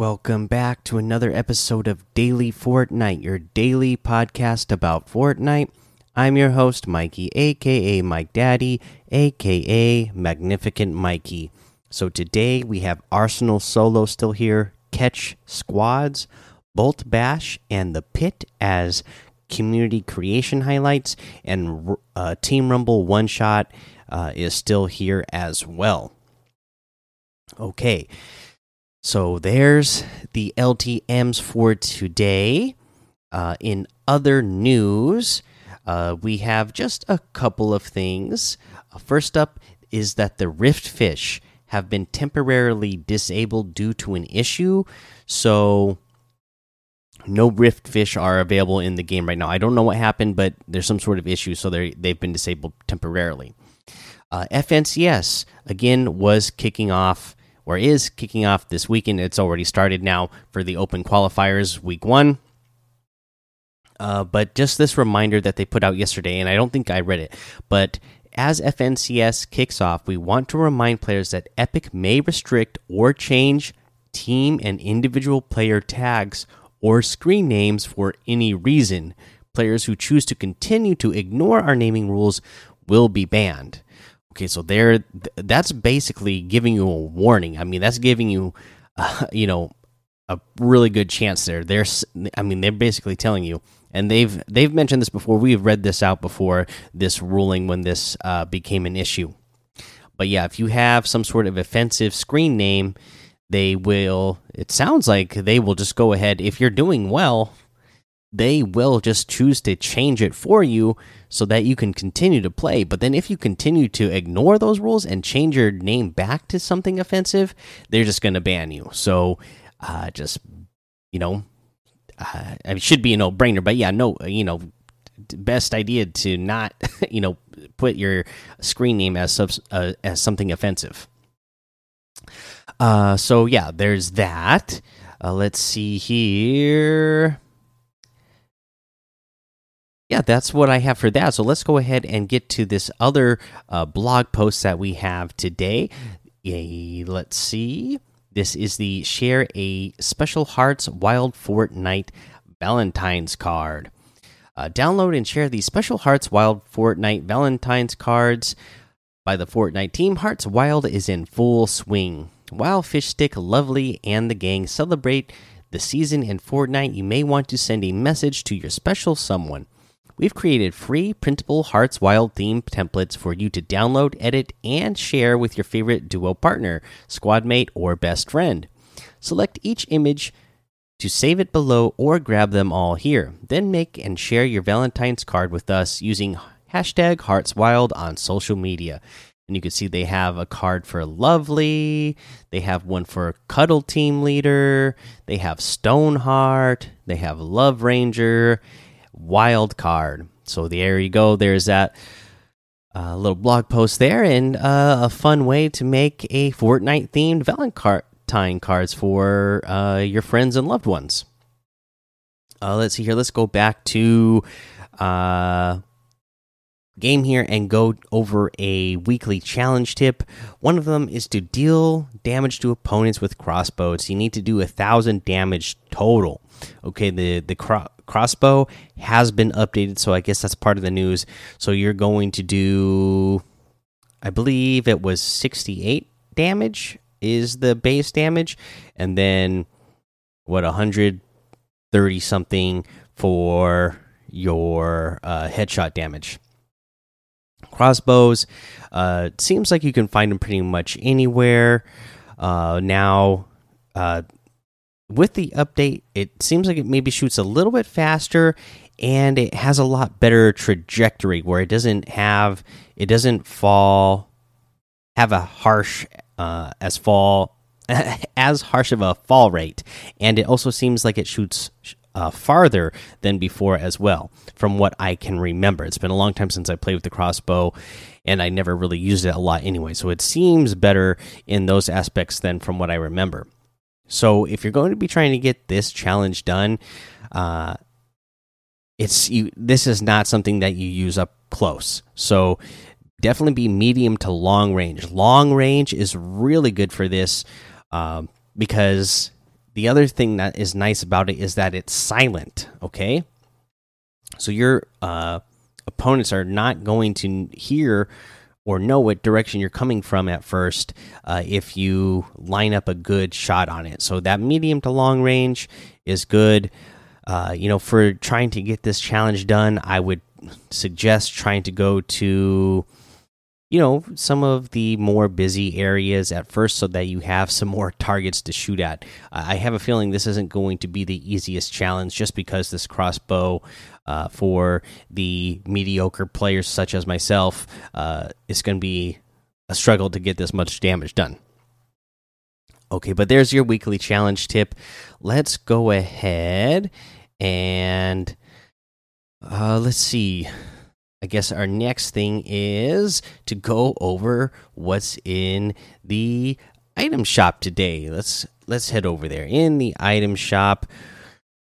Welcome back to another episode of Daily Fortnite, your daily podcast about Fortnite. I'm your host, Mikey, aka Mike Daddy, aka Magnificent Mikey. So today we have Arsenal Solo still here, Catch Squads, Bolt Bash, and The Pit as community creation highlights, and uh, Team Rumble One Shot uh, is still here as well. Okay. So there's the LTMs for today. Uh, in other news, uh, we have just a couple of things. Uh, first up is that the Rift Fish have been temporarily disabled due to an issue. So no Rift Fish are available in the game right now. I don't know what happened, but there's some sort of issue, so they they've been disabled temporarily. Uh, FNCS again was kicking off or is kicking off this weekend. It's already started now for the Open qualifiers week one. Uh, but just this reminder that they put out yesterday, and I don't think I read it, but as FNCS kicks off, we want to remind players that Epic may restrict or change team and individual player tags or screen names for any reason. Players who choose to continue to ignore our naming rules will be banned. Okay, so there, that's basically giving you a warning. I mean, that's giving you, uh, you know, a really good chance there. There's, I mean, they're basically telling you, and they've they've mentioned this before. We've read this out before this ruling when this uh, became an issue. But yeah, if you have some sort of offensive screen name, they will. It sounds like they will just go ahead. If you're doing well, they will just choose to change it for you so that you can continue to play. But then if you continue to ignore those rules and change your name back to something offensive, they're just going to ban you. So uh, just, you know, uh, it should be a no brainer. But yeah, no, you know, best idea to not, you know, put your screen name as, uh, as something offensive. Uh, so yeah, there's that. Uh, let's see here yeah, that's what I have for that. So let's go ahead and get to this other uh, blog post that we have today. Yay, let's see. This is the share a special hearts wild Fortnite Valentine's card. Uh, download and share the special hearts wild Fortnite Valentine's cards by the Fortnite team. Hearts Wild is in full swing. While Fishstick, Lovely, and the gang celebrate the season in Fortnite, you may want to send a message to your special someone. We've created free printable Hearts Wild theme templates for you to download, edit, and share with your favorite duo partner, squad mate, or best friend. Select each image to save it below or grab them all here. Then make and share your Valentine's card with us using hashtag HeartsWild on social media. And you can see they have a card for Lovely, they have one for Cuddle Team Leader, they have Stoneheart, they have Love Ranger, wild card. So there you go. There's that uh, little blog post there, and uh, a fun way to make a Fortnite themed Valentine cards for uh, your friends and loved ones. Uh, let's see here. Let's go back to uh, game here and go over a weekly challenge tip. One of them is to deal damage to opponents with crossbows. You need to do a thousand damage total. Okay, the the crossbow has been updated, so I guess that's part of the news. So you're going to do, I believe it was 68 damage is the base damage, and then what 130 something for your uh, headshot damage. Crossbows, uh, seems like you can find them pretty much anywhere. Uh, now, uh, with the update, it seems like it maybe shoots a little bit faster and it has a lot better trajectory where it doesn't have it doesn't fall have a harsh uh, as fall as harsh of a fall rate. And it also seems like it shoots uh, farther than before as well from what i can remember. It's been a long time since i played with the crossbow and i never really used it a lot anyway. So it seems better in those aspects than from what i remember so if you're going to be trying to get this challenge done, uh, it's you. This is not something that you use up close. So definitely be medium to long range. Long range is really good for this um, because the other thing that is nice about it is that it's silent. Okay, so your uh, opponents are not going to hear or know what direction you're coming from at first uh, if you line up a good shot on it. So that medium to long range is good. Uh, you know, for trying to get this challenge done, I would suggest trying to go to you know some of the more busy areas at first so that you have some more targets to shoot at. I have a feeling this isn't going to be the easiest challenge just because this crossbow uh, for the mediocre players such as myself uh, is going to be a struggle to get this much damage done. Okay but there's your weekly challenge tip. Let's go ahead and uh, let's see I guess our next thing is to go over what's in the item shop today. Let's let's head over there. In the item shop,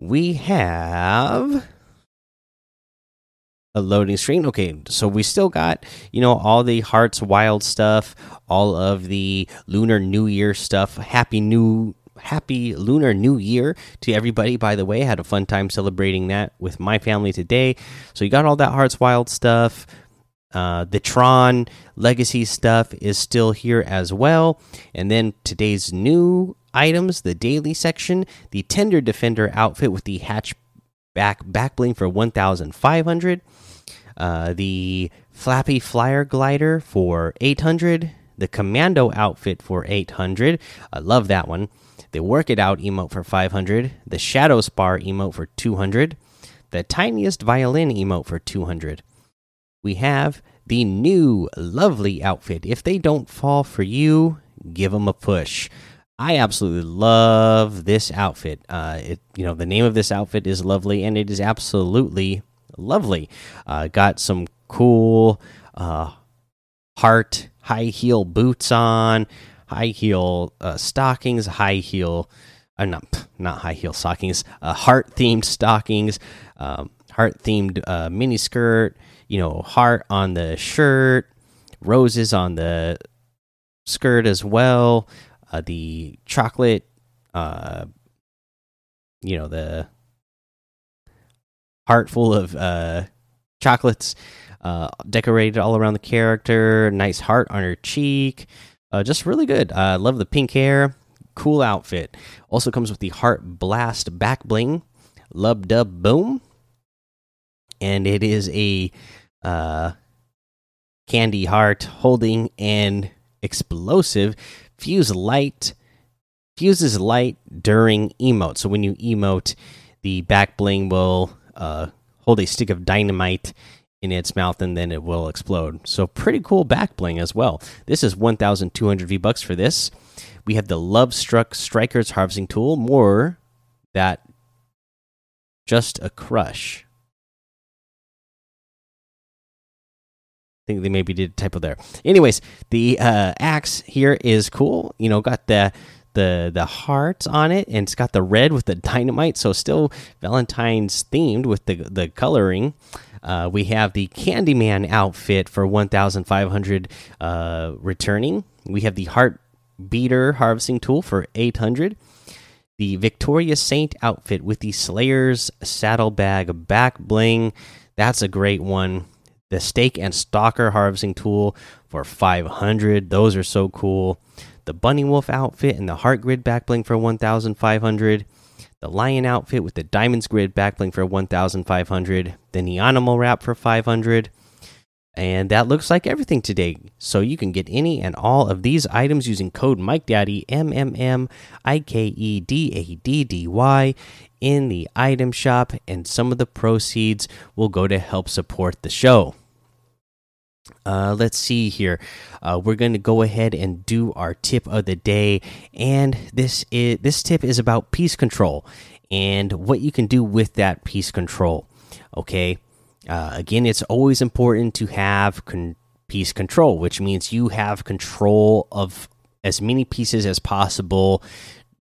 we have a loading screen. Okay, so we still got, you know, all the Hearts Wild stuff, all of the Lunar New Year stuff. Happy New happy Lunar New Year to everybody, by the way. Had a fun time celebrating that with my family today. So you got all that Hearts Wild stuff. Uh, the Tron Legacy stuff is still here as well. And then today's new items, the daily section, the Tender Defender outfit with the hatchback back bling for 1,500. Uh, the Flappy Flyer glider for 800. The Commando outfit for 800. I love that one the Work It Out emote for 500, the Shadow Spar emote for 200, the Tiniest Violin emote for 200. We have the new lovely outfit. If they don't fall for you, give them a push. I absolutely love this outfit. Uh, it, you know, the name of this outfit is lovely, and it is absolutely lovely. Uh, got some cool uh, heart high heel boots on high heel uh, stockings, high heel, uh, not not high heel stockings, uh, heart themed stockings, um, heart themed uh, mini skirt. You know, heart on the shirt, roses on the skirt as well. Uh, the chocolate, uh, you know, the heart full of uh, chocolates uh, decorated all around the character. Nice heart on her cheek. Uh, just really good. I uh, love the pink hair. Cool outfit. Also comes with the Heart Blast back bling. Lub dub boom. And it is a uh, candy heart holding an explosive fuse light. Fuses light during emote. So when you emote, the back bling will uh, hold a stick of dynamite in its mouth and then it will explode. So pretty cool back bling as well. This is 1200 V bucks for this. We have the Love Struck Strikers harvesting tool, more that just a crush. I think they maybe did a typo there. Anyways, the uh, axe here is cool. You know, got the the the heart on it, and it's got the red with the dynamite. So still Valentine's themed with the the coloring. Uh, we have the Candyman outfit for 1,500 uh, returning. We have the Heart Beater harvesting tool for 800. The Victoria Saint outfit with the Slayer's saddlebag back bling. That's a great one. The Stake and Stalker harvesting tool for 500. Those are so cool. The Bunny Wolf outfit and the Heart Grid back bling for 1,500 the lion outfit with the diamonds grid backbling for 1500 then the animal wrap for 500 and that looks like everything today so you can get any and all of these items using code mike daddy m m m i k e d a d d y in the item shop and some of the proceeds will go to help support the show uh, let's see here. Uh, we're going to go ahead and do our tip of the day, and this is this tip is about piece control and what you can do with that piece control. Okay, uh, again, it's always important to have con piece control, which means you have control of as many pieces as possible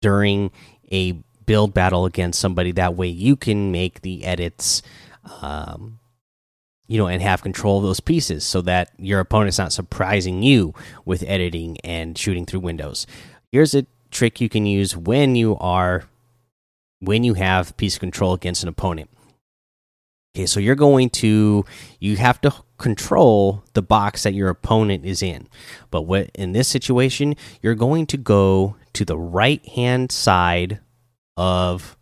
during a build battle against somebody. That way, you can make the edits. Um, you know, and have control of those pieces so that your opponent's not surprising you with editing and shooting through windows. Here's a trick you can use when you are when you have piece of control against an opponent. Okay, so you're going to you have to control the box that your opponent is in. But what in this situation, you're going to go to the right hand side of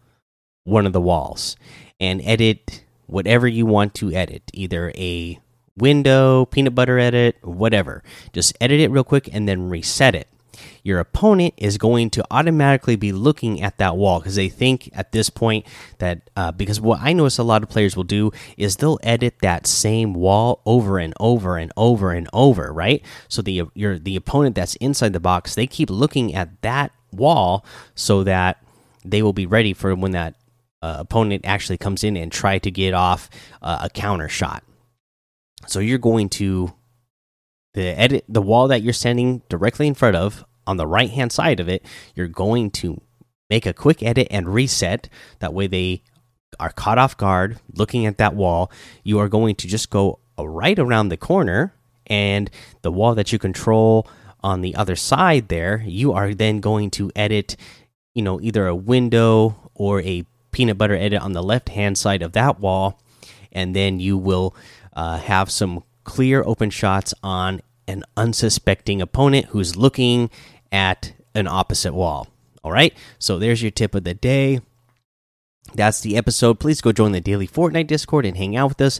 one of the walls and edit whatever you want to edit, either a window, peanut butter edit, whatever. Just edit it real quick and then reset it your opponent is going to automatically be looking at that wall because they think at this point that uh, because what I notice a lot of players will do is they'll edit that same wall over and over and over and over, right? So the your the opponent that's inside the box they keep looking at that wall so that they will be ready for when that uh, opponent actually comes in and try to get off uh, a counter shot. So you're going to the edit the wall that you're standing directly in front of on the right hand side of it, you're going to make a quick edit and reset. That way they are caught off guard looking at that wall. You are going to just go right around the corner and the wall that you control on the other side there, you are then going to edit, you know, either a window or a peanut butter edit on the left hand side of that wall. And then you will uh, have some clear open shots on an unsuspecting opponent who's looking at an opposite wall. All right. So there's your tip of the day. That's the episode. Please go join the daily Fortnite Discord and hang out with us.